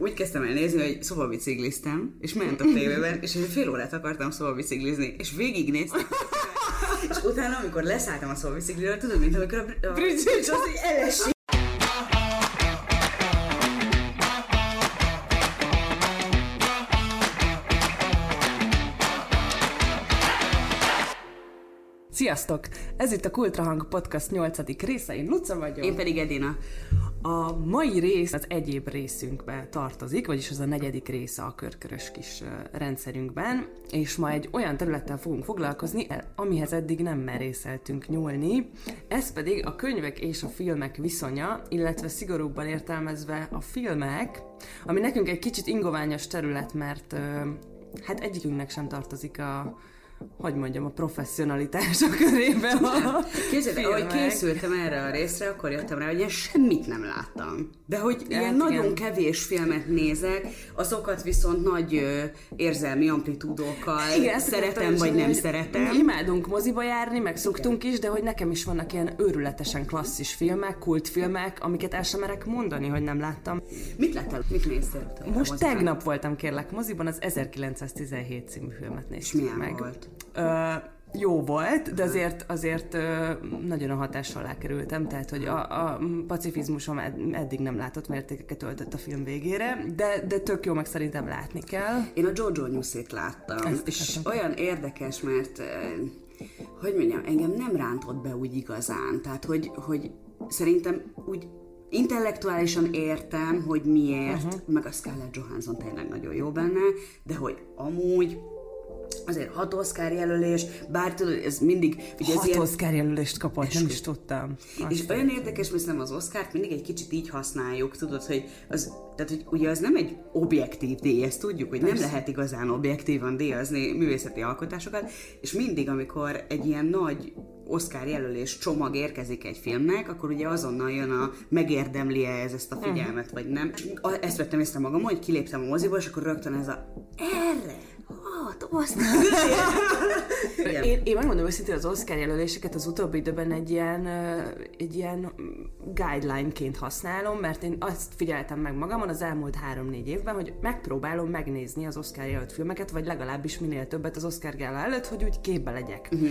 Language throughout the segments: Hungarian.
úgy kezdtem el nézni, hogy szobabicikliztem, és ment a tévében, és egy fél órát akartam szobabiciklizni, és végignéztem. és utána, amikor leszálltam a szobabicikliről, tudod, mint amikor a, a Bridget az, hogy elesik. Sziasztok! Ez itt a Kultrahang Podcast 8. része, én Luca vagyok. Én pedig Edina. A mai rész az egyéb részünkbe tartozik, vagyis az a negyedik része a körkörös kis rendszerünkben, és ma egy olyan területtel fogunk foglalkozni, amihez eddig nem merészeltünk nyúlni, ez pedig a könyvek és a filmek viszonya, illetve szigorúbban értelmezve a filmek, ami nekünk egy kicsit ingoványos terület, mert hát egyikünknek sem tartozik a hogy mondjam, a professzionalitás a körébe a Képzeld, ahogy készültem erre a részre, akkor jöttem rá, hogy én semmit nem láttam. De hogy ilyen hát, nagyon igen. kevés filmet nézek, azokat viszont nagy ö, érzelmi amplitúdókkal igen, szeretem, vagy nem szeretem. Mi imádunk moziba járni, meg szoktunk is, de hogy nekem is vannak ilyen őrületesen klasszis filmek, kultfilmek, amiket el sem merek mondani, hogy nem láttam. Mit láttál? Mit néztél? Most tegnap voltam kérlek moziban, az 1917 című filmet néztem meg. volt? Ö, jó volt, de azért, azért nagyon a hatás alá kerültem, tehát hogy a, a pacifizmusom ed, eddig nem látott mértékeket öltött a film végére, de, de tök jó, meg szerintem látni kell. Én a Jojo Newsét láttam, Ezt és láttam. olyan érdekes, mert hogy mondjam, engem nem rántott be úgy igazán, tehát hogy, hogy szerintem úgy intellektuálisan értem, hogy miért, uh-huh. meg a Scarlett Johansson tényleg nagyon jó benne, de hogy amúgy azért hat Oscar jelölés, bár tudod, ez mindig... Ugye hat ez ilyen... Oscar jelölést kapott, nem is tudtam. Azt és olyan érdekes, mert az Oscárt mindig egy kicsit így használjuk, tudod, hogy az, tehát, hogy ugye az nem egy objektív díj, ezt tudjuk, hogy Persze. nem lehet igazán objektívan díjazni művészeti alkotásokat, és mindig, amikor egy ilyen nagy Oscar jelölés csomag érkezik egy filmnek, akkor ugye azonnal jön a megérdemli -e ez ezt a figyelmet, uh-huh. vagy nem. Ezt vettem észre magam, hogy kiléptem a moziból, és akkor rögtön ez a erre, hat Oscar. én, én megmondom őszintén, az Oscar jelöléseket az utóbbi időben egy ilyen, egy ilyen guideline-ként használom, mert én azt figyeltem meg magamon az elmúlt három-négy évben, hogy megpróbálom megnézni az Oscar jelölt filmeket, vagy legalábbis minél többet az Oscar gála előtt, hogy úgy képbe legyek. Uh-huh.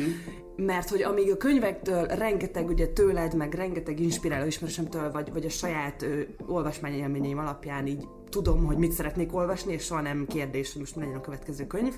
Mert hogy amíg a könyvektől rengeteg ugye tőled, meg rengeteg inspiráló ismerősömtől, vagy, vagy a saját olvasmányélményeim alapján így tudom, hogy mit szeretnék olvasni, és soha nem kérdés, hogy most mi legyen a következő könyv.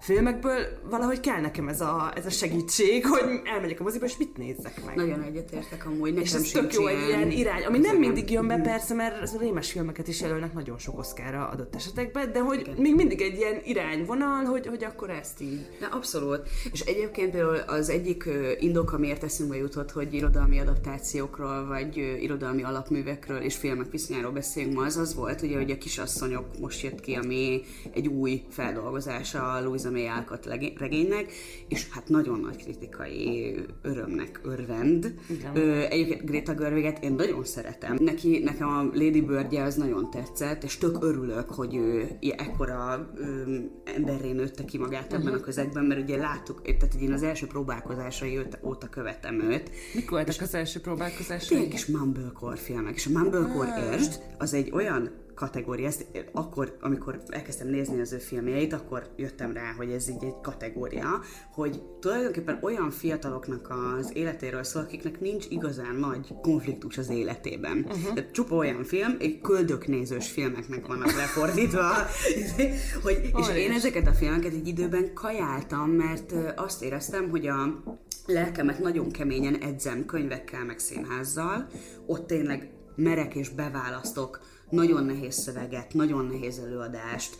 Filmekből valahogy kell nekem ez a, ez a segítség, hogy elmegyek a moziba, és mit nézzek meg. Nagyon egyetértek amúgy, nekem És ez tök jó egy ilyen irány, ami nem mindig jön be persze, mert az rémes filmeket is jelölnek nagyon sok oszkára adott esetekben, de hogy Igen. még mindig egy ilyen irányvonal, hogy, hogy akkor ezt így. Na, abszolút. És egyébként például az egyik indok, amiért eszünkbe jutott, hogy irodalmi adaptációkról, vagy irodalmi alapművekről és filmek viszonyáról beszélünk ma, az az volt, ugye, hogy a kisasszonyok most jött ki, ami egy új feldolgozása a Louisa May Alcott regénynek, és hát nagyon nagy kritikai örömnek örvend. Ö, egyébként Greta Görvéget én nagyon szeretem. Neki, nekem a Lady Birdje az nagyon tetszett, és tök örülök, hogy ő ekkora ö, emberré nőtte ki magát ebben uh-huh. a közegben, mert ugye láttuk, tehát én az első próbálkozásai óta követem őt. Mik voltak az első próbálkozásai? Tényleg is Mumblecore filmek, és a Mumblecore ah. Érst az egy olyan kategória. Ezt akkor, amikor elkezdtem nézni az ő filmjeit, akkor jöttem rá, hogy ez így egy kategória, hogy tulajdonképpen olyan fiataloknak az életéről szól, akiknek nincs igazán nagy konfliktus az életében. Uh-huh. Tehát csupa olyan film, egy köldöknézős filmeknek vannak lefordítva, hogy, és én ezeket a filmeket egy időben kajáltam, mert azt éreztem, hogy a lelkemet nagyon keményen edzem könyvekkel, meg színházzal, ott tényleg merek és beválasztok nagyon nehéz szöveget, nagyon nehéz előadást,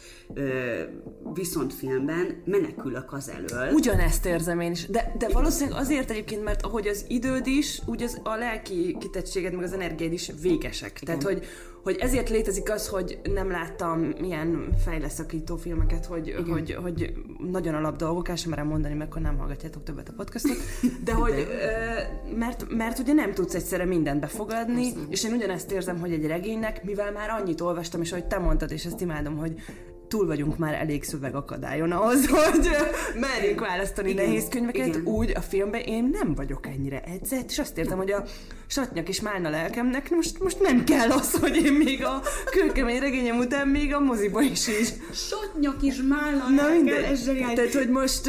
viszont filmben menekülök az elől. Ugyanezt érzem én is, de, de valószínűleg azért egyébként, mert ahogy az időd is, úgy az, a lelki kitettséged, meg az energiád is végesek. Igen. Tehát, hogy, hogy ezért létezik az, hogy nem láttam ilyen fejleszakító filmeket, hogy, hogy, hogy nagyon alap dolgok, el sem merem mondani, mert akkor nem hallgatjátok többet a podcastot, de hogy, de. mert, mert ugye nem tudsz egyszerre mindent befogadni, Persze. és én ugyanezt érzem, hogy egy regénynek, mivel már annyit olvastam, és ahogy te mondtad, és ezt imádom, hogy túl vagyunk már elég szövegakadályon ahhoz, hogy merjünk választani igen, nehéz könyveket, igen. úgy a filmben én nem vagyok ennyire edzett, és azt értem, hogy a satnyak is málna lelkemnek, most, most nem kell az, hogy én még a kőkemény regényem után még a moziba is így. Satnyak is málna Na minden, ez Tehát, hogy most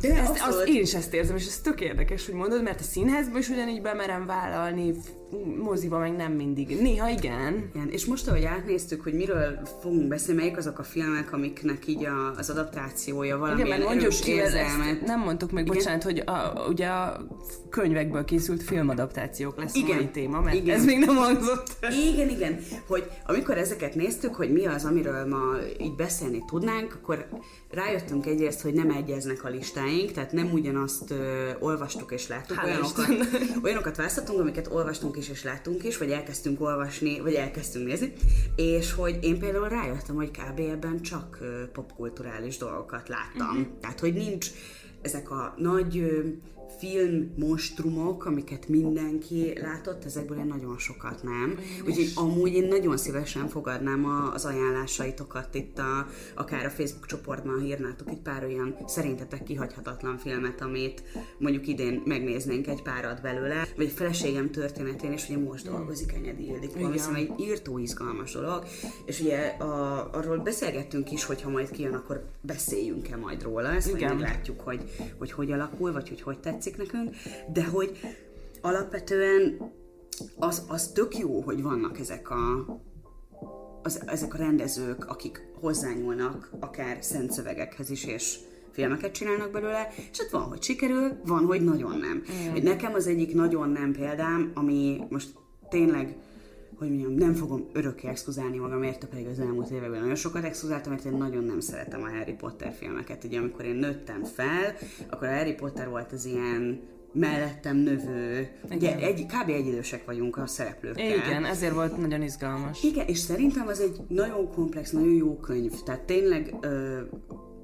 de ezt, az, én is ezt érzem, és ez tök érdekes, hogy mondod, mert a színházba is ugyanígy bemerem vállalni, moziba meg nem mindig. Néha igen. igen. És most, ahogy átnéztük, hogy miről fogunk beszélni, melyik azok a filmek, amiknek így a, az adaptációja valamilyen igen, erős érzelmet. Nem mondtuk meg, igen? bocsánat, hogy a, ugye a könyvekből készült filmadaptációk lesz igen. mai téma, mert igen. ez még nem hangzott. Igen, igen. Hogy amikor ezeket néztük, hogy mi az, amiről ma így beszélni tudnánk, akkor rájöttünk egyrészt, hogy nem egyeznek a listáink, tehát nem ugyanazt ö, olvastuk és láttuk, olyanokat, olyanokat választottunk, amiket olvastunk is és láttunk is, vagy elkezdtünk olvasni, vagy elkezdtünk nézni, és hogy én például rájöttem, hogy kb. ebben csak popkulturális dolgokat láttam. Uh-huh. Tehát, hogy nincs ezek a nagy film monstrumok, amiket mindenki látott, ezekből én nagyon sokat nem. Úgyhogy amúgy én nagyon szívesen fogadnám az ajánlásaitokat itt a, akár a Facebook csoportban írnátok egy pár olyan szerintetek kihagyhatatlan filmet, amit mondjuk idén megnéznénk egy párat belőle, vagy a feleségem történetén, és ugye most dolgozik Enyedi Ildikó, ami egy írtó izgalmas dolog, és ugye a, arról beszélgettünk is, hogy ha majd kijön, akkor beszéljünk-e majd róla, ezt Igen. majd meglátjuk, hogy, hogy hogy alakul, vagy hogy hogy tetszik tetszik nekünk, de hogy alapvetően az, az tök jó, hogy vannak ezek a, az, ezek a rendezők, akik hozzányúlnak akár szent szövegekhez is, és filmeket csinálnak belőle, és hát van, hogy sikerül, van, hogy nagyon nem. Mm. Nekem az egyik nagyon nem példám, ami most tényleg hogy mondjam, nem fogom örökké exkluzálni magam, érte pedig az elmúlt években nagyon sokat exkluzáltam, mert én nagyon nem szeretem a Harry Potter filmeket. Ugye amikor én nőttem fel, akkor a Harry Potter volt az ilyen mellettem növő, ugye egy, kb. egyidősek vagyunk a szereplőkkel. Igen, ezért volt nagyon izgalmas. Igen, és szerintem az egy nagyon komplex, nagyon jó könyv, tehát tényleg ö,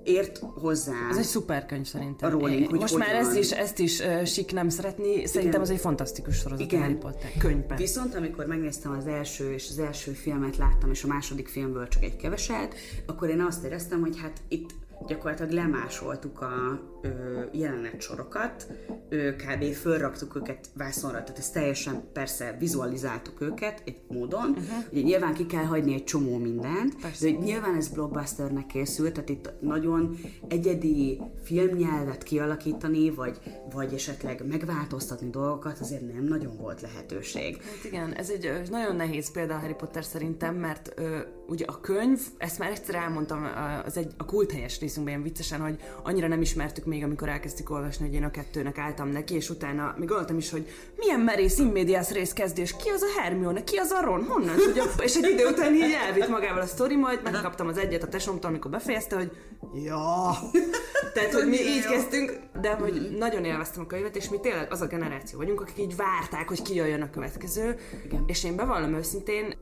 ért hozzá. Ez egy szuper könyv szerintem. A Rowling, hogy Most már ezt is, ezt is uh, sik nem szeretni, szerintem Igen. az egy fantasztikus sorozat Igen. Harry Potter könyvben. Viszont amikor megnéztem az első és az első filmet láttam, és a második filmből csak egy keveset, akkor én azt éreztem, hogy hát itt gyakorlatilag lemásoltuk a ö, jelenet sorokat, ö, kb. fölraktuk őket vászonra, tehát ezt teljesen persze vizualizáltuk őket egy módon, uh-huh. ugye nyilván ki kell hagyni egy csomó mindent, persze. de nyilván ez blockbusternek készült, tehát itt nagyon egyedi filmnyelvet kialakítani, vagy, vagy esetleg megváltoztatni dolgokat, azért nem nagyon volt lehetőség. Hát igen, ez egy nagyon nehéz példa a Harry Potter szerintem, mert ö, ugye a könyv, ezt már egyszer elmondtam az egy, a kult helyes részünkben ilyen viccesen, hogy annyira nem ismertük még, amikor elkezdtük olvasni, hogy én a kettőnek álltam neki, és utána még gondoltam is, hogy milyen merész immédiás részkezdés, ki az a Hermione, ki az a Ron, honnan tudja? És egy idő után így elvitt magával a sztori, majd megkaptam az egyet a tesomtól, amikor befejezte, hogy ja. Tehát, hogy mi így kezdtünk, de hogy nagyon élveztem a könyvet, és mi tényleg az a generáció vagyunk, akik így várták, hogy kijöjjön a következő. És én bevallom őszintén,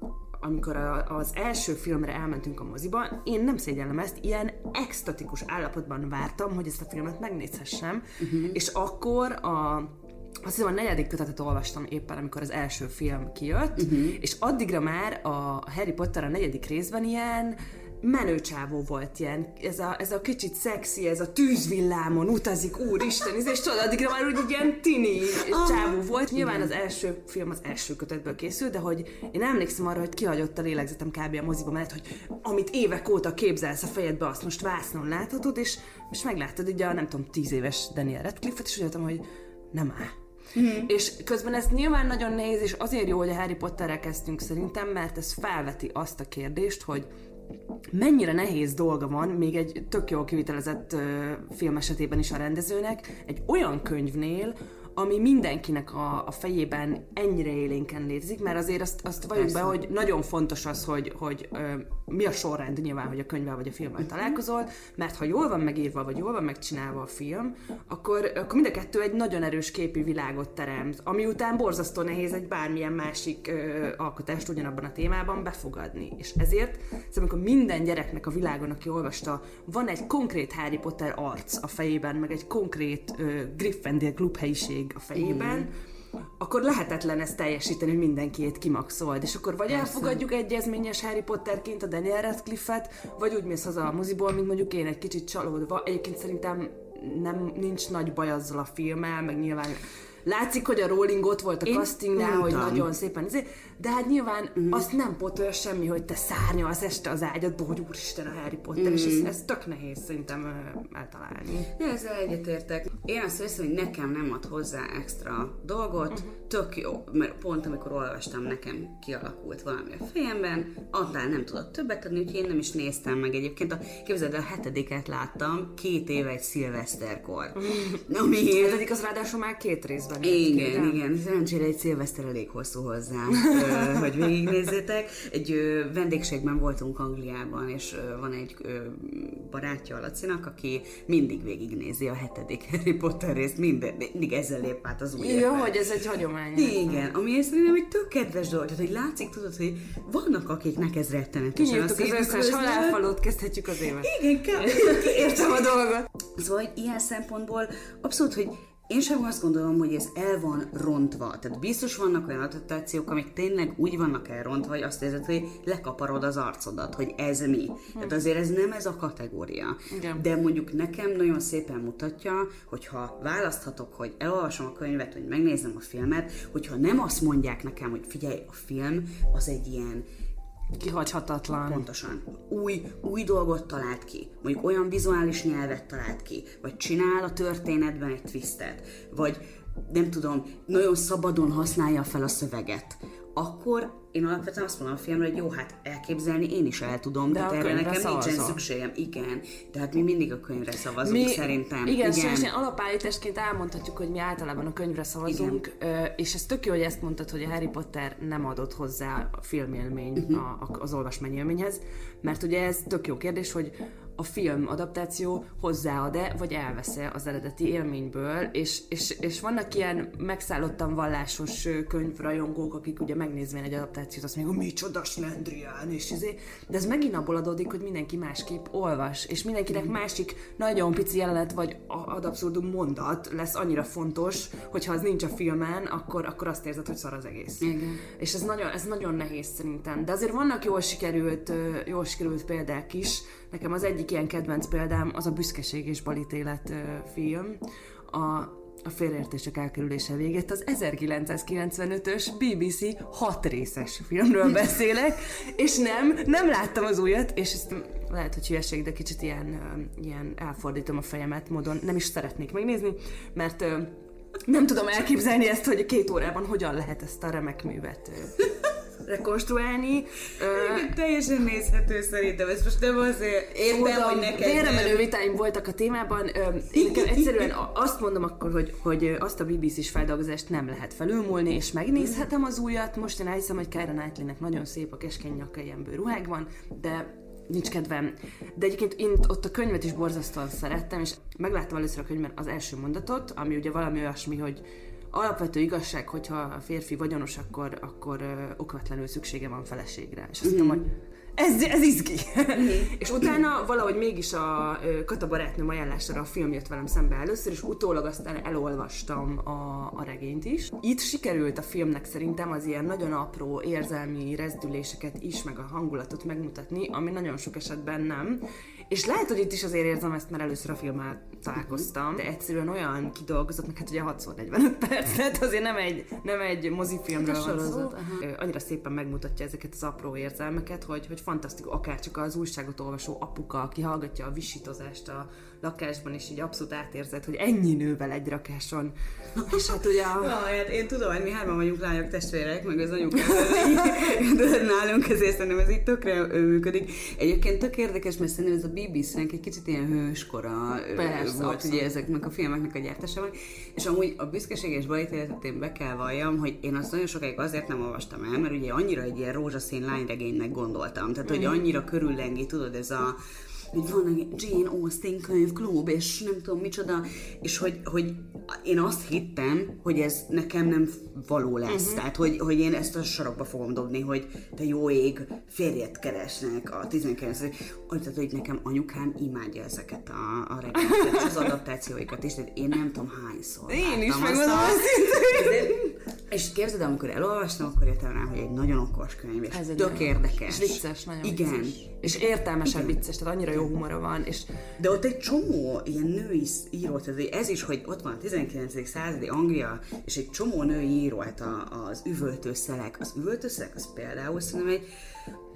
amikor a, az első filmre elmentünk a moziba, én nem szégyellem ezt, ilyen extatikus állapotban vártam, hogy ezt a filmet megnézhessem, uh-huh. és akkor a azt hiszem a negyedik kötetet olvastam éppen, amikor az első film kijött, uh-huh. és addigra már a Harry Potter a negyedik részben ilyen menő csávó volt ilyen, ez a, ez a kicsit szexi, ez a tűzvillámon utazik, úristen, és tudod, addigra már úgy ilyen tini ah, csávó volt. Nyilván igen. az első film az első kötetből készült, de hogy én emlékszem arra, hogy kihagyott a lélegzetem kb. a moziba mellett, hogy amit évek óta képzelsz a fejedbe, azt most vásznon láthatod, és most megláttad ugye a nem tudom, tíz éves Daniel Radcliffe-et, és úgy hogy nem áll. Mm-hmm. És közben ez nyilván nagyon nehéz, és azért jó, hogy a Harry Potterrel kezdtünk szerintem, mert ez felveti azt a kérdést, hogy mennyire nehéz dolga van, még egy tök jól kivitelezett uh, film esetében is a rendezőnek, egy olyan könyvnél, ami mindenkinek a, a fejében ennyire élénken létezik, mert azért azt, azt valljuk be, hogy nagyon fontos az, hogy, hogy ö, mi a sorrend nyilván, hogy a könyvvel vagy a filmmel találkozol, mert ha jól van megírva, vagy jól van megcsinálva a film, akkor, akkor mind a kettő egy nagyon erős képi világot teremt, ami után borzasztó nehéz egy bármilyen másik ö, alkotást ugyanabban a témában befogadni. És ezért, szóval amikor minden gyereknek a világon, aki olvasta, van egy konkrét Harry Potter arc a fejében, meg egy konkrét ö, Gryffindor klub helyiség a fejében, akkor lehetetlen ezt teljesíteni, hogy mindenkiét kimaxold. És akkor vagy Persze. elfogadjuk egyezményes Harry Potterként a Daniel Radcliffe-et, vagy úgy mész haza a moziból, mint mondjuk én egy kicsit csalódva. Egyébként szerintem nem, nincs nagy baj azzal a filmmel, meg nyilván látszik, hogy a Rowling ott volt a Én castingnál, hogy nagyon szépen, de hát nyilván mm. azt nem potol semmi, hogy te szárnyalsz este az ágyadból, hogy úristen a Harry Potter, mm. és ez, ez tök nehéz szerintem eltalálni. Ja, ezzel egyetértek. Én azt hiszem, hogy nekem nem ad hozzá extra dolgot, uh-huh. tök jó, mert pont amikor olvastam, nekem kialakult valami a fejemben, annál nem tudott többet adni, úgyhogy én nem is néztem meg egyébként. A, képzeld, a hetediket láttam két éve egy szilveszterkor. Ami... A hetedik az ráadásul már két részben. Igen, igen. Szerencsére egy szilveszter elég hosszú hozzá hogy végignézzétek. Egy vendégségben voltunk Angliában, és van egy barátja a Lacinak, aki mindig végignézi a hetedik Harry Potter részt, minden, mindig ezzel lép át az új Jó, hogy ez egy hagyomány. Igen, ami szerintem egy tök kedves dolog, tehát hogy látszik, tudod, hogy vannak akiknek ez rettenetesen a az összes halálfalót, kezdhetjük az évet. Igen, értem a dolgot. Szóval ilyen szempontból abszolút, hogy én sem azt gondolom, hogy ez el van rontva. Tehát biztos vannak olyan adaptációk, amik tényleg úgy vannak elrontva, hogy azt érzed, hogy lekaparod az arcodat, hogy ez mi. Tehát azért ez nem ez a kategória. Igen. De mondjuk nekem nagyon szépen mutatja, hogyha választhatok, hogy elolvasom a könyvet, hogy megnézem a filmet, hogyha nem azt mondják nekem, hogy figyelj, a film az egy ilyen Kihagyhatatlan. Pontosan. Új, új dolgot talált ki. Mondjuk olyan vizuális nyelvet talált ki. Vagy csinál a történetben egy twistet. Vagy nem tudom, nagyon szabadon használja fel a szöveget. Akkor én alapvetően azt mondom a filmre, hogy jó, hát elképzelni én is el tudom, de, de erre nekem szavazol. nincsen szükségem. Igen, tehát mi mindig a könyvre szavazunk mi, szerintem. Igen, igen. és alapállításként elmondhatjuk, hogy mi általában a könyvre szavazunk, igen. és ez tök jó, hogy ezt mondtad, hogy a Harry Potter nem adott hozzá a filmélmény uh-huh. a, az olvasmányélményhez, mert ugye ez tök jó kérdés, hogy a film adaptáció hozzáad-e, vagy elvesz-e az eredeti élményből, és, és, és vannak ilyen megszállottan vallásos könyvrajongók, akik ugye megnézvén egy adaptációt azt mondják, hogy micsoda Slendrián, és izé, de ez megint abból adódik, hogy mindenki másképp olvas, és mindenkinek másik nagyon pici jelenet, vagy ad abszurdum mondat lesz annyira fontos, hogyha az nincs a filmen, akkor, akkor azt érzed, hogy szar az egész. Igen. És ez nagyon, ez nagyon nehéz szerintem. De azért vannak jól sikerült, jól sikerült példák is, Nekem az egyik ilyen kedvenc példám az a Büszkeség és balítélet film, a a félreértések elkerülése végett az 1995-ös BBC hat részes filmről beszélek, és nem, nem láttam az újat, és ezt lehet, hogy hülyeség, de kicsit ilyen, ilyen elfordítom a fejemet módon, nem is szeretnék megnézni, mert nem tudom elképzelni ezt, hogy két órában hogyan lehet ezt a remek művet rekonstruálni. Igen, teljesen nézhető szerintem, ez most nem azért értem, hogy neked... menő vitáim voltak a témában. Én egyszerűen azt mondom akkor, hogy, hogy azt a BBC-s feldolgozást nem lehet felülmúlni, és megnézhetem az újat. Most én elhiszem, hogy Keira Knightley-nek nagyon szép a keskeny nyaka ilyen ruhákban, de nincs kedvem. De egyébként én ott a könyvet is borzasztóan szerettem, és megláttam először a könyvben az első mondatot, ami ugye valami olyasmi, hogy alapvető igazság, hogyha a férfi vagyonos, akkor, akkor uh, okvetlenül szüksége van feleségre. És azt mondom, mm. hogy ez, ez izgi. Mm. és utána valahogy mégis a Kata barátnőm ajánlására a film jött velem szembe először, és utólag aztán elolvastam a, a regényt is. Itt sikerült a filmnek szerintem az ilyen nagyon apró érzelmi rezdüléseket is, meg a hangulatot megmutatni, ami nagyon sok esetben nem. És lehet, hogy itt is azért érzem ezt, mert először a filmmel találkoztam, de egyszerűen olyan kidolgozott, meg hát ugye 6 45 perc, tehát azért nem egy, nem egy mozifilmről hát van szó. Annyira szépen megmutatja ezeket az apró érzelmeket, hogy, hogy fantasztikus, akár csak az újságot olvasó apuka, aki hallgatja a visítozást a lakásban, és így abszolút átérzed, hogy ennyi nővel egy rakáson. És hát ugye a... Ja, hát én tudom, hogy mi hárman vagyunk lányok testvérek, meg az anyukám nálunk, ezért szerintem ez így tökre működik. Egyébként tök érdekes, mert szerintem ez a BBC-nek egy kicsit ilyen hőskora Persze, volt abszolút. ugye ezeknek a filmeknek a gyártásában, és amúgy a büszkeség és balítéletet én be kell valljam, hogy én azt nagyon sokáig azért nem olvastam el, mert ugye annyira egy ilyen rózsaszín lányregénynek gondoltam, tehát hogy annyira körüllengi, tudod, ez a hogy van egy Jane Austen könyvklub, és nem tudom micsoda, és hogy, hogy én azt hittem, hogy ez nekem nem való lesz. Uh-huh. Tehát, hogy, hogy én ezt a sarokba fogom dobni, hogy te jó ég, férjet keresnek a 19 tehát, hogy nekem anyukám imádja ezeket a, a regényeket, az adaptációikat is, tehát én nem tudom hányszor. Én is megmondom azt És képzeld, amikor elolvastam, akkor jöttem rá, hogy egy nagyon okos könyv, és Ez tök érdekes. És vicces, nagyon Igen. Vicces. És értelmesen Igen. vicces, tehát annyira jó humora van. És... De ott egy csomó ilyen női író, tehát ez is, hogy ott van a 19. századi Anglia, és egy csomó női író, hát az üvöltőszelek. Az üvöltőszelek, az például szerintem egy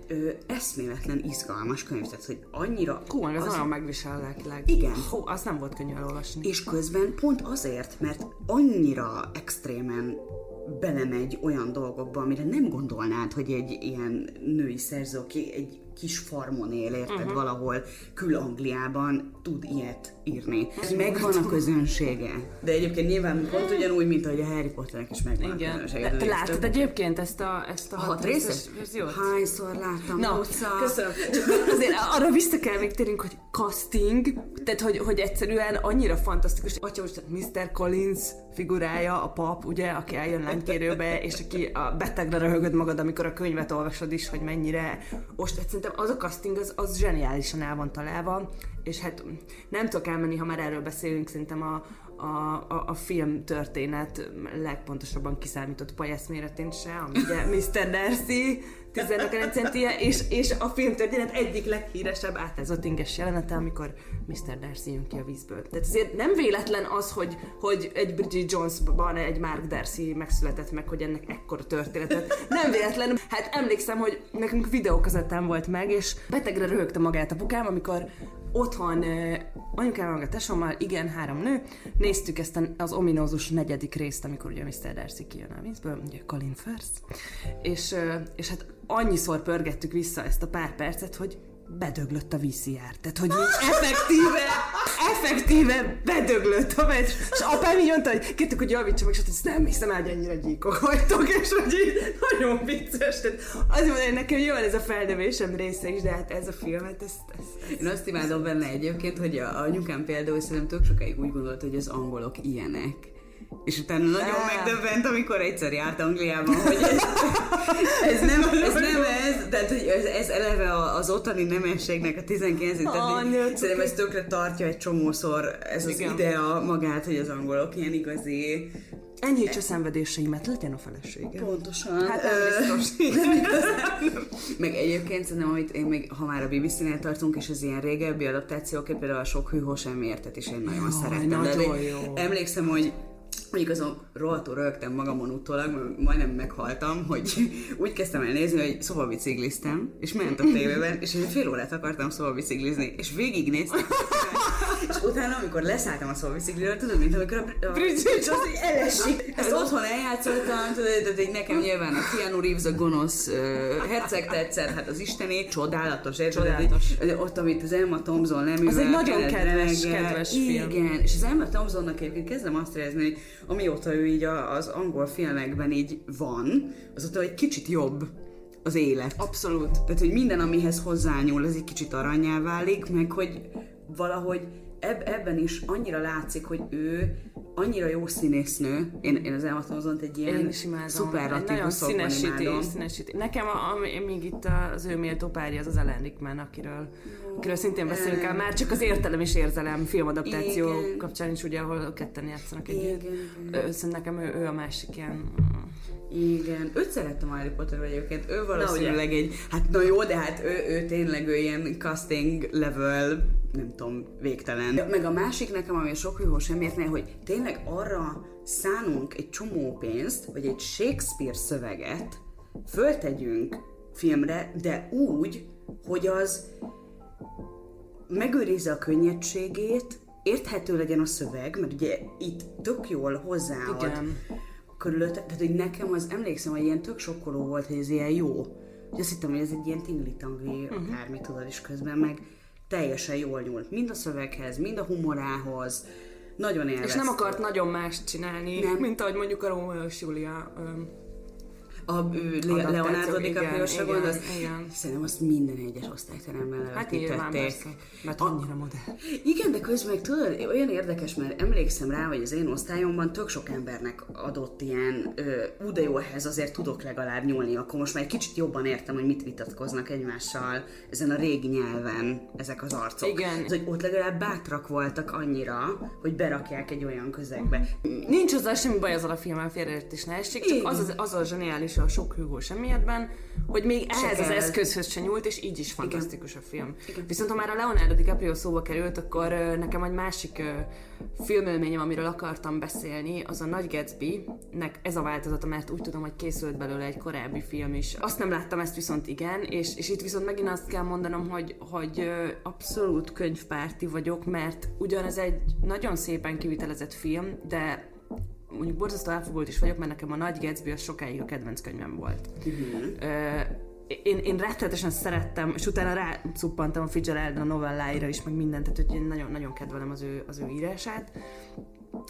ö, eszméletlen izgalmas könyv, tehát hogy annyira... Hú, az, az nagyon megvisel lelkileg. Igen. Hú, az nem volt könnyű elolvasni. És közben pont azért, mert annyira extrémen belemegy olyan dolgokba, amire nem gondolnád, hogy egy ilyen női szerző, aki egy kis farmon él, érted, uh-huh. valahol Kül-Angliában tud ilyet írni. Ez megvan a közönsége. De egyébként nyilván pont ugyanúgy, mint ahogy a Harry Potternek is megvan Igen. a közönsége. Te láttad egyébként ezt a, ezt a, a hat részes verziót? Hányszor láttam, Na, utca. köszönöm. Csak azért arra vissza kell még térünk, hogy casting, tehát hogy, hogy egyszerűen annyira fantasztikus. Atya, most Mr. Collins figurája, a pap, ugye, aki eljön lánykérőbe, és aki a betegre röhögöd magad, amikor a könyvet olvasod is, hogy mennyire. Most szerintem az a casting az, az zseniálisan el van találva, és hát nem tudok elmenni, ha már erről beszélünk, szerintem a, a, a, a film történet legpontosabban kiszámított pajász méretén se, ami ugye Mr. Darcy, 19 centie, és, és a film történet egyik leghíresebb átázott inges jelenete, amikor Mr. Darcy jön ki a vízből. Tehát azért nem véletlen az, hogy, hogy egy Bridget Jonesban egy Mark Darcy megszületett meg, hogy ennek ekkora történetet. Nem véletlen. Hát emlékszem, hogy nekünk videókazettán volt meg, és betegre röhögte magát a bukám, amikor otthon anyukám meg a tesómmal, igen, három nő, néztük ezt az ominózus negyedik részt, amikor ugye Mr. Darcy kijön a vízből, ugye Colin Firth, és, és hát annyiszor pörgettük vissza ezt a pár percet, hogy bedöglött a VCR. Tehát, hogy így effektíve, effektíve bedöglött a meccs. És apám így mondta, hogy kértük, hogy javítsam, és azt nem hiszem hogy ennyire gyíkok vagytok, és hogy így nagyon vicces. Tehát azért mondom, hogy nekem jó ez a feldevésem része is, de hát ez a film, hát ez, ez, ez Én azt imádom benne egyébként, hogy a, a anyukám például szerintem tök sokáig úgy gondolt, hogy az angolok ilyenek és utána nagyon megdöbbent, amikor egyszer járt Angliában, hogy ez, ez, nem, ez nem ez, tehát hogy ez, ez eleve az ottani nemességnek a 19 tehát szerintem ez tökre tartja egy csomószor ez az Igen. idea magát, hogy az angolok ilyen igazi Enyhíts a szenvedéseimet, legyen a felesége. Pontosan. Hát nem biztos. Meg egyébként szerintem, amit én még, ha már a BBC-nél tartunk, és az ilyen régebbi adaptációk, például a sok hűhó sem értet, és én nagyon Jaj, szeretem. Nagyon de jó. Emlékszem, hogy Mondjuk azon rohadtul rögtem magamon utólag, majdnem meghaltam, hogy úgy kezdtem el nézni, hogy szobabicikliztem, és ment a tévében, és egy fél órát akartam szobabiciklizni, és végignéztem. és utána, amikor leszálltam a szobabicikliről, tudod, mint amikor a, a Bridget az így elesik. Ezt otthon eljátszottam, tudod, de nekem nyilván a Keanu Reeves, a gonosz uh, herceg tetszett, hát az isteni, csodálatos, érted? Csodálatos. Ott, amit az Emma Thompson nem Az egy nagyon kedves, kedves film. Igen, és az Emma Thompsonnak egyébként kezdem azt érezni, hogy amióta ő így az angol filmekben így van, azóta egy kicsit jobb az élet. Abszolút. Tehát, hogy minden, amihez hozzányúl, az egy kicsit aranyá válik, meg hogy valahogy eb- ebben is annyira látszik, hogy ő annyira jó színésznő. Én, én az Emma Thompson egy ilyen szuperlatív színesíti, színesíti. Nekem, a, ami, még itt az ő méltó párja, az az Ellen Rickman, akiről, akiről szintén beszélünk el, már csak az értelem és érzelem filmadaptáció Igen. kapcsán is, ugye, ahol ketten játszanak együtt. Szerintem nekem ő, ő a másik ilyen igen, őt szerettem a Harry Potter egyébként, ő valószínűleg egy, hát na jó, de hát ő, ő tényleg ő ilyen casting level, nem tudom, végtelen. Meg a másik nekem, ami sok hűhó sem értne, hogy tényleg arra szánunk egy csomó pénzt, vagy egy Shakespeare szöveget föltegyünk filmre, de úgy, hogy az megőrizze a könnyedségét, érthető legyen a szöveg, mert ugye itt tök jól hozzáad Igen körülötte, tehát hogy nekem az emlékszem, hogy ilyen tök sokkoló volt, hogy ez ilyen jó. Hogy azt hittem, hogy ez egy ilyen tingli-tangli uh-huh. akármi tudod, és közben meg teljesen jól nyúlt. Mind a szöveghez, mind a humorához. Nagyon élveztem. És nem akart nagyon más csinálni, nem. mint ahogy mondjuk a Romeo és Julia. Um, A Le- Leonardo DiCaprio-sra gondolsz? Igen. Szerintem azt minden egyes osztályteremben Hát nyilván persze, mert annyira modern. Igen, de közben meg tudod, olyan érdekes, mert emlékszem rá, hogy az én osztályomban tök sok embernek adott ilyen, ú, de jó, ehhez azért tudok legalább nyúlni, akkor most már egy kicsit jobban értem, hogy mit vitatkoznak egymással ezen a régi nyelven ezek az arcok. Igen. Ez, hogy ott legalább bátrak voltak annyira, hogy berakják egy olyan közegbe. Nincs hozzá semmi baj azzal a filmmel félreértés ne essék, csak az, az, az a zseniális a sok Hugo semmietben, hogy még ehhez az eszközhöz se nyúlt, és így is fantasztikus Igen. a film. Igen. Viszont ha már a Leonardo DiCaprio szóba került, akkor nekem egy másik filmélményem, amiről akartam beszélni, az a Nagy Gatsby-nek ez a változata, mert úgy tudom, hogy készült belőle egy korábbi film is. Azt nem láttam, ezt viszont igen, és, és itt viszont megint azt kell mondanom, hogy, hogy abszolút könyvpárti vagyok, mert ugyan ez egy nagyon szépen kivitelezett film, de mondjuk borzasztó elfogult is vagyok, mert nekem a Nagy Gatsby az sokáig a kedvenc könyvem volt. Uh-huh. én, én rettenetesen szerettem, és utána rácuppantam a Fitzgerald a novelláira is, meg mindent, tehát hogy én nagyon, nagyon kedvelem az ő, az ő írását.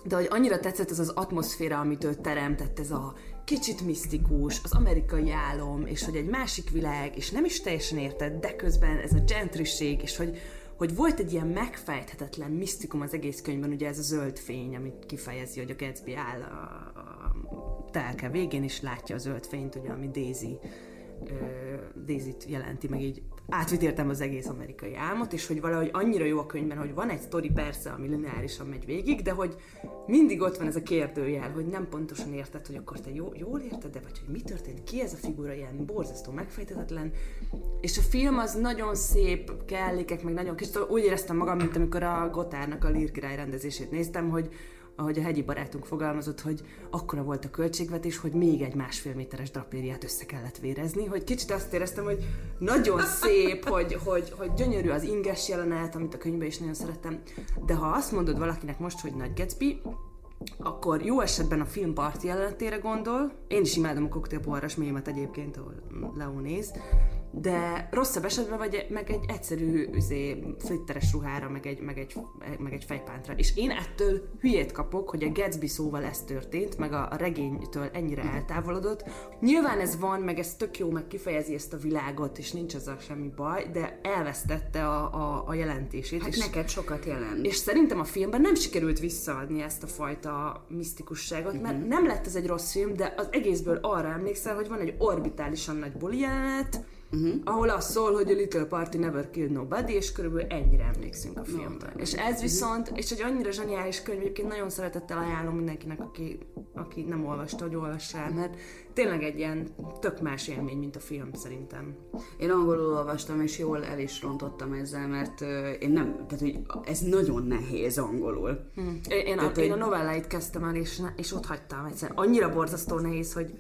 De hogy annyira tetszett az az atmoszféra, amit ő teremtett, ez a kicsit misztikus, az amerikai álom, és hogy egy másik világ, és nem is teljesen érted, de közben ez a gentriség, és hogy, hogy volt egy ilyen megfejthetetlen misztikum az egész könyvben, ugye ez a zöld fény, amit kifejezi, hogy a Gatsby áll a, a telke végén, és látja a zöld fényt, ugye, ami Daisy Daisy-t jelenti, meg így átvitértem az egész amerikai álmot, és hogy valahogy annyira jó a könyvben, hogy van egy sztori persze, ami lineárisan megy végig, de hogy mindig ott van ez a kérdőjel, hogy nem pontosan érted, hogy akkor te jó, jól érted, de vagy hogy mi történt, ki ez a figura, ilyen borzasztó megfejtetetlen. És a film az nagyon szép, kellékek, meg nagyon kis, úgy éreztem magam, mint amikor a Gotárnak a Lír király rendezését néztem, hogy ahogy a hegyi barátunk fogalmazott, hogy akkora volt a költségvetés, hogy még egy másfél méteres drapériát össze kellett vérezni, hogy kicsit azt éreztem, hogy nagyon szép, hogy, hogy, hogy gyönyörű az inges jelenet, amit a könyvben is nagyon szerettem, de ha azt mondod valakinek most, hogy Nagy Gatsby, akkor jó esetben a film parti jelenetére gondol, én is imádom a koktélpoharas mémet egyébként, ahol Leo néz, de rosszabb esetben vagy meg egy egyszerű üzé, flitteres ruhára, meg egy, meg, egy, meg egy fejpántra. És én ettől hülyét kapok, hogy a Gatsby szóval ez történt, meg a, a regénytől ennyire eltávolodott. Nyilván ez van, meg ez tök jó, meg kifejezi ezt a világot, és nincs ezzel semmi baj, de elvesztette a, a, a jelentését. Hát és, neked sokat jelent. És szerintem a filmben nem sikerült visszaadni ezt a fajta misztikusságot, uh-huh. mert mhm. nem lett ez egy rossz film, de az egészből arra emlékszel, hogy van egy orbitálisan nagy buli jelenet, uh-huh. ahol az szól, hogy a Little Party never killed nobody, és körülbelül ennyire emlékszünk a filmben. No, és ez viszont, és egy annyira zseniális könyv, egyébként nagyon szeretettel ajánlom mindenkinek, aki, aki nem olvasta, hogy olvassál, mert tényleg egy ilyen tök más élmény, mint a film szerintem. Én angolul olvastam, és jól el is rontottam ezzel, mert én nem, tehát hogy ez nagyon nehéz angolul. Hmm. Én, tehát, a, én a novelláit kezdtem el, és, és ott hagytam egyszer. Annyira borzasztó nehéz, hogy,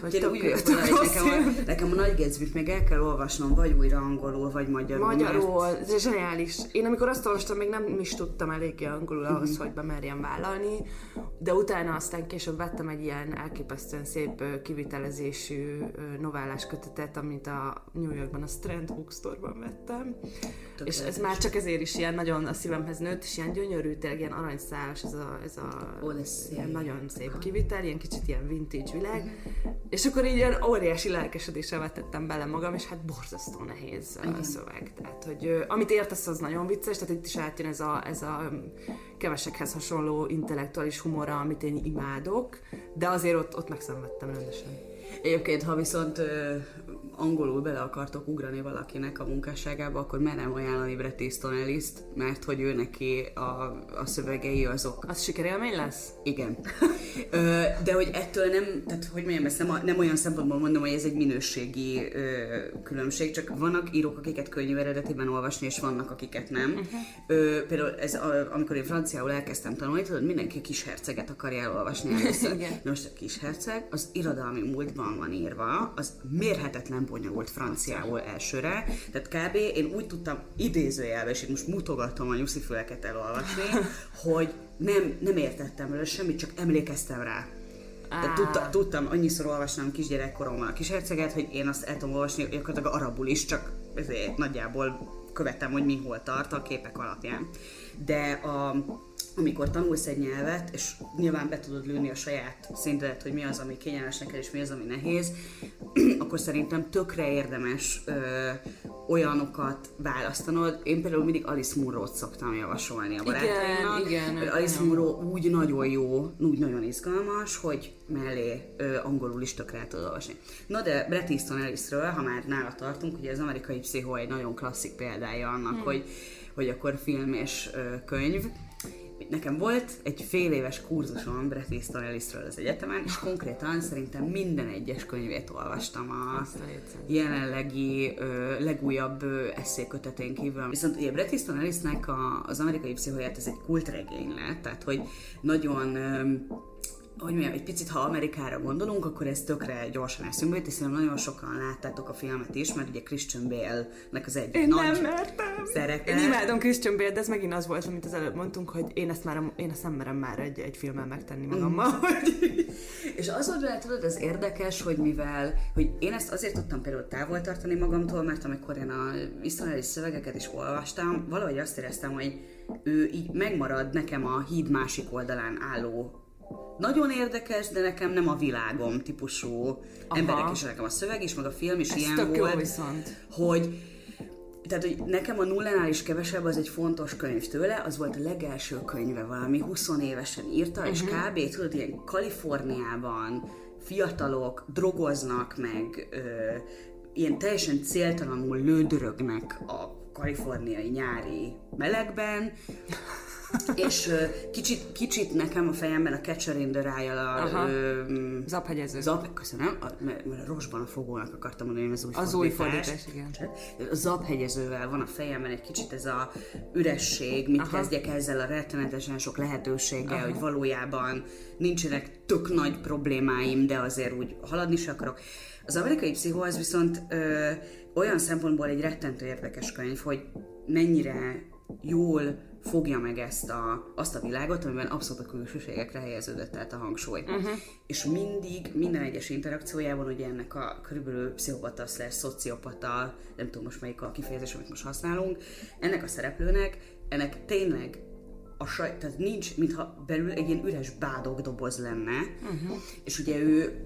hogy tök, úgy tök, tök nekem, a, nekem a nagy gatsby még el kell olvasnom, vagy újra angolul, vagy magyarul. Magyarul, mert... ez zseniális. Én amikor azt olvastam, még nem is tudtam eléggé angolul ahhoz, mm-hmm. hogy bemerjem vállalni, de utána aztán később vettem egy ilyen elképesztően szép kivit kivitelezésű novellás kötetet, amit a New Yorkban a Strand Bookstore-ban vettem. Tök és ez már csak ezért is ilyen nagyon a szívemhez nőtt, és ilyen gyönyörű, tényleg ilyen aranyszálas, ez a, ez a Ó, ilyen nagyon szép kivitel, ilyen kicsit ilyen vintage világ. Mm. És akkor így ilyen óriási lelkesedéssel vetettem bele magam, és hát borzasztó nehéz a szöveg. Tehát, hogy amit értesz, az nagyon vicces, tehát itt is átjön ez a, ez a kevesekhez hasonló intellektuális humora, amit én imádok, de azért ott, ott megszenvedtem rendesen. Egyébként, ha viszont angolul bele akartok ugrani valakinek a munkásságába, akkor merem ajánlani Bret Easton ellis mert hogy ő neki a, a szövegei azok. Az sikerélmény lesz? Igen. ö, de hogy ettől nem, tehát hogy mondjam, ezt nem, nem olyan szempontból mondom, hogy ez egy minőségi ö, különbség, csak vannak írók, akiket könnyű eredetiben olvasni, és vannak, akiket nem. Uh-huh. Ö, például ez, a, amikor én franciául elkezdtem tanulni, tudod, mindenki kis herceget akarja elolvasni először. Most a kis herceg az irodalmi múltban van írva, az mérhetetlen bonyolult franciául elsőre, tehát kb. én úgy tudtam idézőjelbe, és itt most mutogatom a nyuszifüleket elolvasni, hogy nem, nem értettem vele semmit, csak emlékeztem rá. Tehát tudta, tudtam, annyiszor olvastam kisgyerekkoromban a kis herceget, hogy én azt el tudom olvasni gyakorlatilag arabul is, csak ezért nagyjából követtem, hogy mi hol tart a képek alapján. De a, amikor tanulsz egy nyelvet, és nyilván be tudod lőni a saját szintedet, hogy mi az, ami kényelmes neked, és mi az, ami nehéz, akkor szerintem tökre érdemes ö, olyanokat választanod. Én például mindig Alice Munro-t szoktam javasolni a barátaimnak. Igen, igen. Alice Munro úgy nagyon jó, úgy nagyon izgalmas, hogy mellé ö, angolul is tökre el tudod olvasni. Na de Bret Easton Ellisről, ha már nála tartunk, ugye az amerikai pszichó egy nagyon klasszik példája annak, hmm. hogy, hogy akkor film és könyv, nekem volt egy fél éves kurzusom Bret Easton Ellisről az egyetemen, és konkrétan szerintem minden egyes könyvét olvastam a jelenlegi ö, legújabb eszékötetén kívül. Viszont ugye Bret Easton Ellisnek a, az amerikai pszichóját ez egy kultregény lett, tehát hogy nagyon ö, hogy mondjam, egy picit, ha Amerikára gondolunk, akkor ez tökre gyorsan eszünkbe jut, hiszen nagyon sokan láttátok a filmet is, mert ugye Christian Bale-nek az egyik Én nagy nem mertem. szerepe. Én imádom Christian Bale, de ez megint az volt, amit az előbb mondtunk, hogy én ezt, már, én ezt nem merem már egy, egy filmmel megtenni magammal. Mm. És az volt vele, tudod, ez érdekes, hogy mivel, hogy én ezt azért tudtam például távol tartani magamtól, mert amikor én a isztoneli szövegeket is olvastam, valahogy azt éreztem, hogy ő így megmarad nekem a híd másik oldalán álló nagyon érdekes, de nekem nem a világom típusú Aha. emberek is, nekem a szöveg is, meg a film is Ez ilyen tök jó volt, viszont. hogy tehát, hogy nekem a nullánál is kevesebb az egy fontos könyv tőle, az volt a legelső könyve valami, 20 évesen írta, uh-huh. és kb. tudod, ilyen Kaliforniában fiatalok drogoznak, meg ö, ilyen teljesen céltalanul lődörögnek a kaliforniai nyári melegben, és kicsit, kicsit nekem a fejemben a Catcher in the Rye-jal a... Zaphegyező. Zap, köszönöm, a, mert, a rosban a fogónak akartam mondani, ez új Az új fordítás, igen. A zaphegyezővel van a fejemben egy kicsit ez a üresség, mit Aha. kezdjek ezzel a rettenetesen sok lehetőséggel, hogy valójában nincsenek tök nagy problémáim, de azért úgy haladni se akarok. Az amerikai pszichó az viszont ö, olyan szempontból egy rettentő érdekes könyv, hogy mennyire jól fogja meg ezt a, azt a világot, amiben abszolút a külsőségekre helyeződött át a hangsúly. Uh-huh. És mindig, minden egyes interakciójában, ugye ennek a körülbelül pszichopata slash szociopata, nem tudom most melyik a kifejezés, amit most használunk, ennek a szereplőnek, ennek tényleg a saj, tehát nincs, mintha belül egy ilyen üres bádog doboz lenne, uh-huh. és ugye ő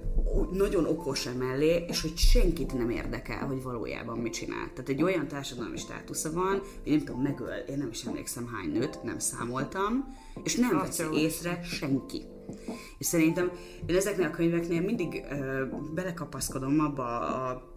nagyon okos emellé, és hogy senkit nem érdekel, hogy valójában mit csinál. Tehát egy olyan társadalmi státusza van, hogy nem tudom, megöl, én nem is emlékszem hány nőt, nem számoltam, és nem veszi észre senki. És szerintem én ezeknél a könyveknél mindig ö, belekapaszkodom abba a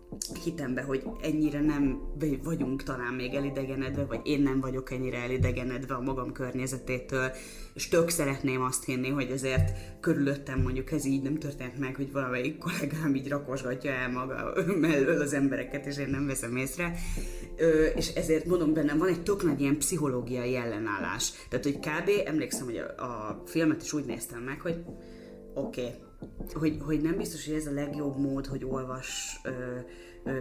hitembe, hogy ennyire nem vagyunk talán még elidegenedve, vagy én nem vagyok ennyire elidegenedve a magam környezetétől, és tök szeretném azt hinni, hogy azért körülöttem mondjuk ez így nem történt meg, hogy valamelyik kollégám így rakosgatja el maga mellől az embereket, és én nem veszem észre. Ö, és ezért mondom bennem, van egy tök nagy ilyen pszichológiai ellenállás. Tehát, hogy kb. emlékszem, hogy a, a filmet is úgy néztem meg, hogy oké, okay, hogy, hogy nem biztos, hogy ez a legjobb mód, hogy olvas ö,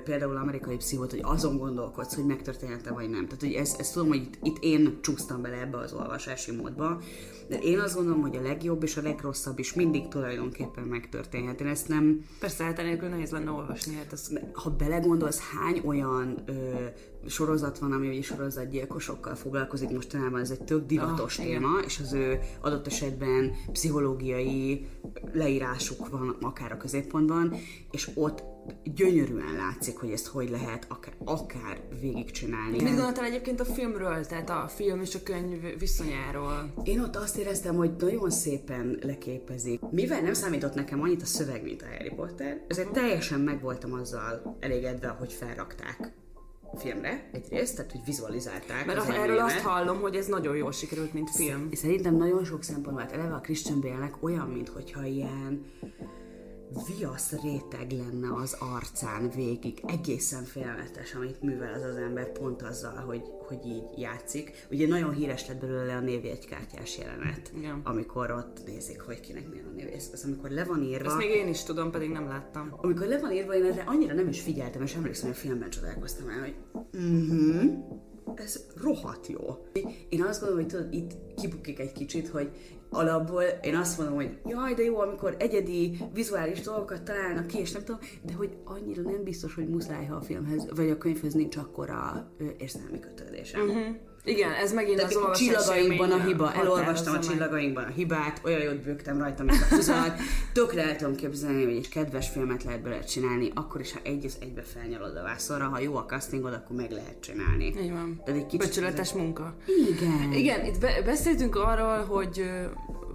például amerikai pszichót, hogy azon gondolkodsz, hogy megtörténhet-e vagy nem. Tehát, hogy ezt, ezt tudom, hogy itt, itt én csúsztam bele ebbe az olvasási módba, de én azt gondolom, hogy a legjobb és a legrosszabb is mindig tulajdonképpen megtörténhet. Én ezt nem... Persze, hát enélkül nehéz lenne olvasni, hát ez... Ha belegondolsz, hány olyan ö, sorozat van, ami ugye sorozatgyilkosokkal foglalkozik mostanában, ez egy tök divatos Ah, oh, igen. téma, és az ő adott esetben pszichológiai leírásuk van akár a középpontban, és ott gyönyörűen látszik, hogy ezt hogy lehet akár, akár végigcsinálni. Mit gondoltál egyébként a filmről, tehát a film és a könyv viszonyáról? Én ott azt éreztem, hogy nagyon szépen leképezik. Mivel nem számított nekem annyit a szöveg, mint a Harry Potter, ezért teljesen meg voltam azzal elégedve, hogy felrakták filmre egyrészt, tehát hogy vizualizálták. Mert az erről azt hallom, hogy ez nagyon jól sikerült, mint film. Szerintem nagyon sok szempontból, eleve a Christian Bale-nek olyan, mintha ilyen viasz réteg lenne az arcán végig. Egészen félelmetes, amit művel az az ember pont azzal, hogy, hogy így játszik. Ugye nagyon híres lett belőle a névjegykártyás jelenet, Igen. amikor ott nézik, hogy kinek milyen a név. Ez amikor le van írva, Ezt még én is tudom, pedig nem láttam. amikor le van írva, én erre annyira nem is figyeltem, és emlékszem, hogy a filmben csodálkoztam el, hogy mhm, ez rohadt jó. Én azt gondolom, hogy tudod, itt kibukik egy kicsit, hogy alapból én azt mondom, hogy jaj, de jó, amikor egyedi vizuális dolgokat találnak ki, és nem tudom, de hogy annyira nem biztos, hogy muszáj, ha a filmhez vagy a könyvhöz nincs akkora érzelmi kötődésem. Uh-huh. Igen, ez megint Tehát az olvasás Csillagainkban a hiba. Elolvastam a csillagainkban a hibát, olyan jót bőgtem rajta, mint a húzat. Tökre el tudom képzelni, hogy egy kedves filmet lehet belőle csinálni, akkor is, ha egy az egybe felnyalod a vászorra, ha jó a castingod, akkor meg lehet csinálni. Így van. Tehát egy kicsit Becsületes munka. Igen. Igen, itt be- beszéltünk arról, hogy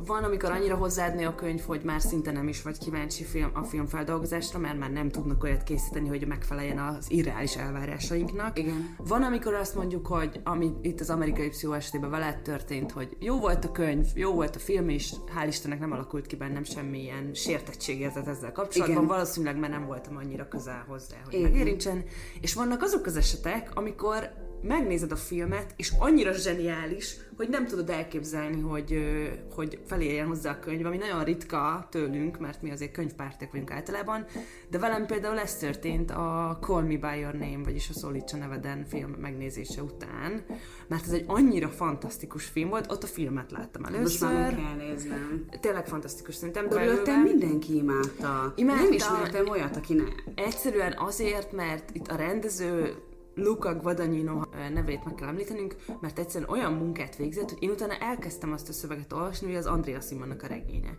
van, amikor annyira hozzáadni a könyv, hogy már szinte nem is vagy kíváncsi film, a filmfeldolgozásra, mert már nem tudnak olyat készíteni, hogy megfeleljen az irreális elvárásainknak. Igen. Van, amikor azt mondjuk, hogy ami itt az amerikai pszichó esetében veled történt, hogy jó volt a könyv, jó volt a film, és hál' Istennek nem alakult ki bennem semmilyen sértettségérzet ezzel kapcsolatban. Igen. Valószínűleg mert nem voltam annyira közel hozzá, hogy Igen. megérintsen. És vannak azok az esetek, amikor megnézed a filmet, és annyira zseniális, hogy nem tudod elképzelni, hogy, hogy felérjen hozzá a könyv, ami nagyon ritka tőlünk, mert mi azért könyvpártek vagyunk általában, de velem például ez történt a Call Me By Your Name, vagyis a Szólítsa neveden film megnézése után, mert ez egy annyira fantasztikus film volt, ott a filmet láttam először. Most már kell néznem. Tényleg fantasztikus szerintem. Körülöttem mindenki imádta. imádta. Nem ismertem olyat, aki nem. Egyszerűen azért, mert itt a rendező Luca Guadagnino nevét meg kell említenünk, mert egyszerűen olyan munkát végzett, hogy én utána elkezdtem azt a szöveget olvasni, hogy az Andrea Simonnak a regénye.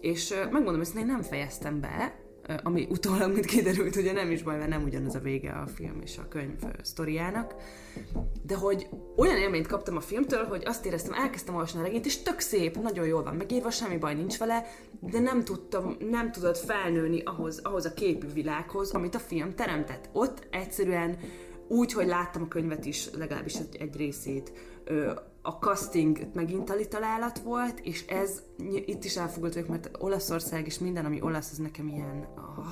És megmondom hogy én nem fejeztem be, ami utólag, mint kiderült, ugye nem is baj, mert nem ugyanaz a vége a film és a könyv sztoriának, de hogy olyan élményt kaptam a filmtől, hogy azt éreztem, elkezdtem olvasni a regényt, és tök szép, nagyon jól van megírva, semmi baj nincs vele, de nem tudtam, nem tudott felnőni ahhoz, ahhoz a képű világhoz, amit a film teremtett. Ott egyszerűen úgy, hogy láttam a könyvet is, legalábbis egy, egy részét, a casting megint tali találat volt, és ez itt is elfogadott mert Olaszország és minden, ami olasz, az nekem ilyen... Oh,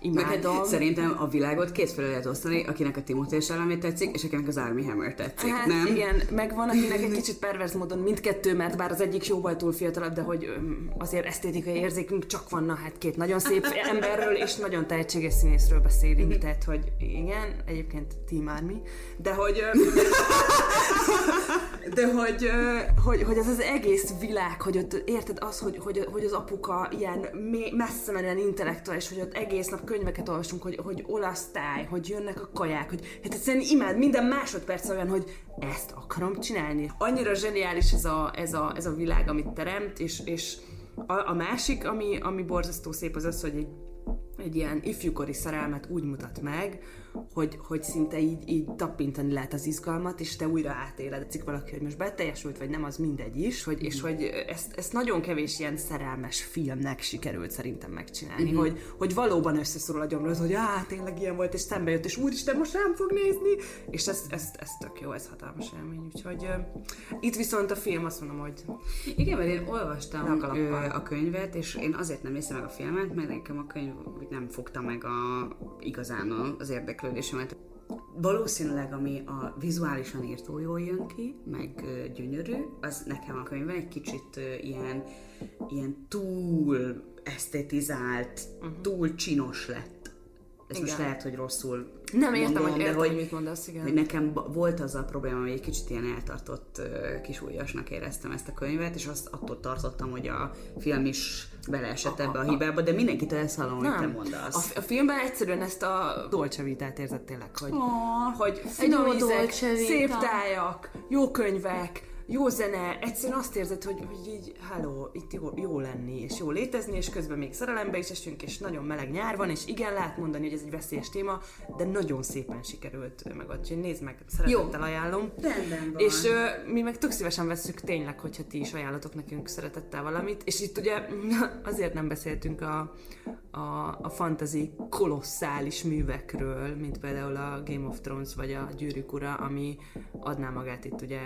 imádom. Meg szerintem a világot kétfele lehet osztani, akinek a Timothy Chalamet tetszik, és akinek az Army Hammer tetszik, hát, nem? igen, meg van, akinek egy kicsit pervers módon mindkettő, mert bár az egyik jóval túl fiatalabb, de hogy azért esztétikai érzékünk csak van, na hát két nagyon szép emberről és nagyon tehetséges színészről beszélünk, mhm. tehát hogy igen, egyébként Team Army, de hogy de hogy, hogy, hogy az az egész világ, hogy ott érted az, hogy, hogy, hogy az apuka ilyen messze menően intellektuális, hogy ott egész nap könyveket olvasunk, hogy, hogy olasz táj, hogy jönnek a kaják, hogy hát egyszerűen imád, minden másodperc olyan, hogy ezt akarom csinálni. Annyira zseniális ez a, ez a, ez a világ, amit teremt, és, és a, a másik, ami, ami borzasztó szép, az az, hogy egy, egy ilyen ifjúkori szerelmet úgy mutat meg, hogy, hogy szinte így, így tapintani lehet az izgalmat, és te újra átéled, cikk valaki, hogy most beteljesült, vagy nem, az mindegy is, hogy, és hogy ezt, ezt nagyon kevés ilyen szerelmes filmnek sikerült szerintem megcsinálni, mm-hmm. hogy, hogy valóban összeszorul a gyomrod, hogy á, tényleg ilyen volt, és szembe jött, és úristen, most rám fog nézni, és ez, ez, ez tök jó, ez hatalmas élmény, úgyhogy uh, itt viszont a film azt mondom, hogy igen, mert én olvastam ö, a könyvet, és én azért nem néztem meg a filmet, mert nekem a könyv nem fogta meg a, igazán az érdeklő érdeklődésemet. Valószínűleg, ami a vizuálisan írtó jól jön ki, meg gyönyörű, az nekem a könyvben egy kicsit ilyen, ilyen túl esztetizált, uh-huh. túl csinos lett ez igen. most lehet, hogy rosszul Nem értem, mondom, hogy értem, de hogy, mit mondasz, igen. Hogy nekem volt az a probléma, hogy egy kicsit ilyen eltartott kisúlyasnak éreztem ezt a könyvet, és azt attól tartottam, hogy a film is beleesett ebbe a hibába, de mindenkitől ezt hallom, hogy te mondasz. A, a filmben egyszerűen ezt a Dolce Vitát érzett tényleg, hogy, oh, hogy finom ízek, szép tájak, jó könyvek, jó zene, egyszerűen azt érzed, hogy, hogy így, halló, itt jó, jó lenni, és jó létezni, és közben még szerelembe is esünk, és nagyon meleg nyár van, és igen, lehet mondani, hogy ez egy veszélyes téma, de nagyon szépen sikerült meg, úgyhogy nézd meg, szeretettel ajánlom. Rendben van. És uh, mi meg tök szívesen veszük tényleg, hogyha ti is ajánlatok nekünk szeretettel valamit, és itt ugye azért nem beszéltünk a, a, a fantasy kolosszális művekről, mint például a Game of Thrones vagy a Gyűrűk ura, ami adná magát itt ugye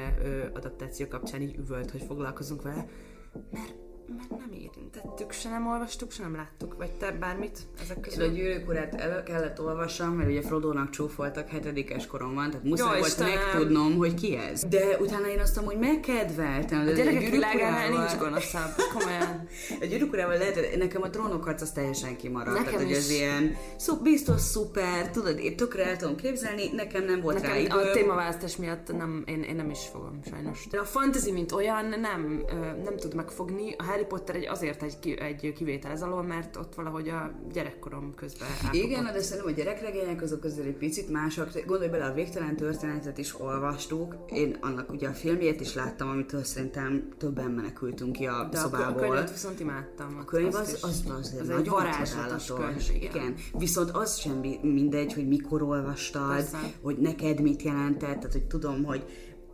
adaptáció kapcsán így üvölt, hogy foglalkozunk vele, mert mert nem érintettük, se nem olvastuk, se nem láttuk, vagy te bármit ezek közül? A gyűrűk urát el kellett olvassam, mert ugye Frodo-nak csúfoltak hetedikes koromban, tehát muszáj volt megtudnom, hogy ki ez. De utána én azt hogy megkedveltem. A gyerekek világánál nincs gonoszabb, komolyan. a gyűrűk urával lehet, nekem a trónokharc az teljesen kimaradt. Nekem tehát, hogy az ilyen szó, biztos szuper, tudod, én tökre el tudom képzelni, nekem nem volt nekem rá idő. A témaválasztás miatt nem, én, én nem is fogom sajnos. De a fantasy, mint olyan nem, nem tud megfogni, a Harry Potter egy, azért egy, egy kivétel ez alól, mert ott valahogy a gyerekkorom közben átokott. Igen, de szerintem a gyerekregények azok azért egy picit mások. Gondolj bele, a végtelen történetet is olvastuk. Én annak ugye a filmjét is láttam, amitől szerintem többen menekültünk ki a de szobából. A könyvet viszont imádtam. A könyv az, az, az, az egy varázslatos könyv. Igen. igen. Viszont az sem mindegy, hogy mikor olvastad, Persze. hogy neked mit jelentett, tehát hogy tudom, hogy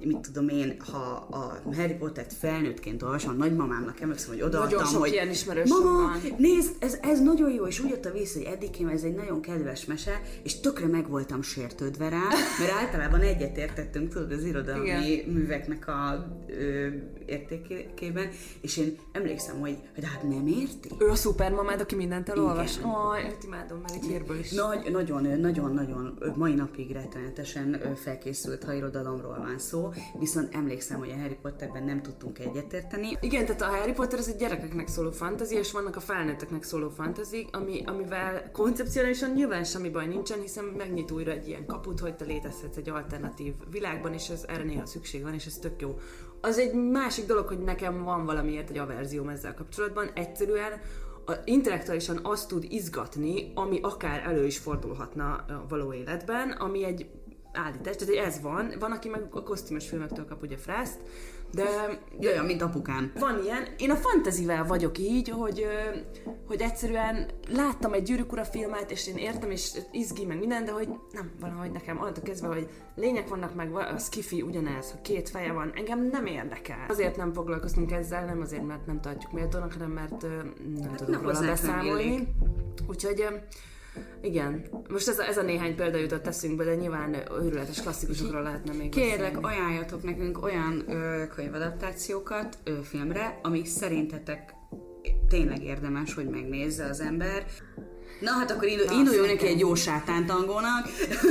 mit tudom én, ha a Harry Pottert felnőttként olvasom, a nagymamámnak emlékszem, hogy odaadtam, nagyon sok hogy ilyen mama, van. nézd, ez, ez nagyon jó, és úgy adta vissza, hogy eddig ez egy nagyon kedves mese, és tökre meg voltam sértődve rá, mert általában egyetértettünk, tudod, az irodalmi Igen. műveknek a ö, értékében, és én emlékszem, hogy, hogy hát nem érti. Ő a szupermamád, aki mindent elolvas. Aj, őt imádom, mert egy hírből is. Nagy, nagyon, nagyon, nagyon, mai napig rettenetesen felkészült, ha irodalomról van szó, viszont emlékszem, hogy a Harry Potterben nem tudtunk egyetérteni. Igen, tehát a Harry Potter az egy gyerekeknek szóló fantazi, és vannak a felnőtteknek szóló fantazi, ami, amivel koncepcionálisan nyilván semmi baj nincsen, hiszen megnyit újra egy ilyen kaput, hogy te létezhetsz egy alternatív világban, és ez erre néha szükség van, és ez tök jó. Az egy másik dolog, hogy nekem van valamiért egy averzióm ezzel kapcsolatban. Egyszerűen a intellektuálisan azt tud izgatni, ami akár elő is fordulhatna a való életben, ami egy állítás, tehát ez van. Van, aki meg a kosztümös filmektől kap ugye frászt, de... Jaj, mint apukám. Van ilyen. Én a fantazivel vagyok így, hogy, hogy egyszerűen láttam egy gyűrűk ura filmet, és én értem, és izgi, meg minden, de hogy nem, valahogy nekem onnantól kezdve, hogy lények vannak meg, a skifi ugyanez, ha két feje van, engem nem érdekel. Azért nem foglalkoztunk ezzel, nem azért, mert nem tartjuk méltónak, hanem mert nem hát tudunk róla beszámolni. Úgyhogy igen. Most ez a, ez a néhány példa jutott eszünkbe, de nyilván őrületes klasszikusokról lehetne még Kérlek, beszélni. ajánljatok nekünk olyan ö, könyvadaptációkat ö, filmre, ami szerintetek tényleg érdemes, hogy megnézze az ember. Na hát akkor indul, induljon neki egy jó sátántangónak.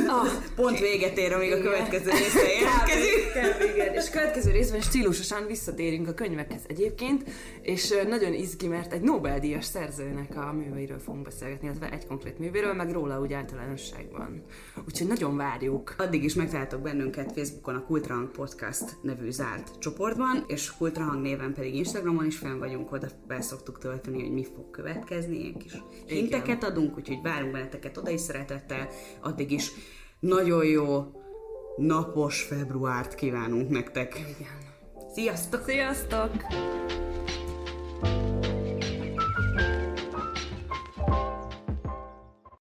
Oh, Pont véget ér, amíg igen. a következő részre érkezik. igen. És a következő részben stílusosan visszatérünk a könyvekhez egyébként, és nagyon izgi, mert egy Nobel-díjas szerzőnek a műveiről fogunk beszélgetni, illetve egy konkrét művéről, meg róla úgy általánosságban. Úgyhogy nagyon várjuk. Addig is megtaláltok bennünket Facebookon a Kultrahang Podcast nevű zárt csoportban, és Kultrahang néven pedig Instagramon is fenn vagyunk, oda be szoktuk tölteni, hogy mi fog következni, ilyen kis hinteket ad adunk, úgyhogy várunk benneteket oda is szeretettel, addig is nagyon jó napos februárt kívánunk nektek. Igen. Sziasztok! Sziasztok!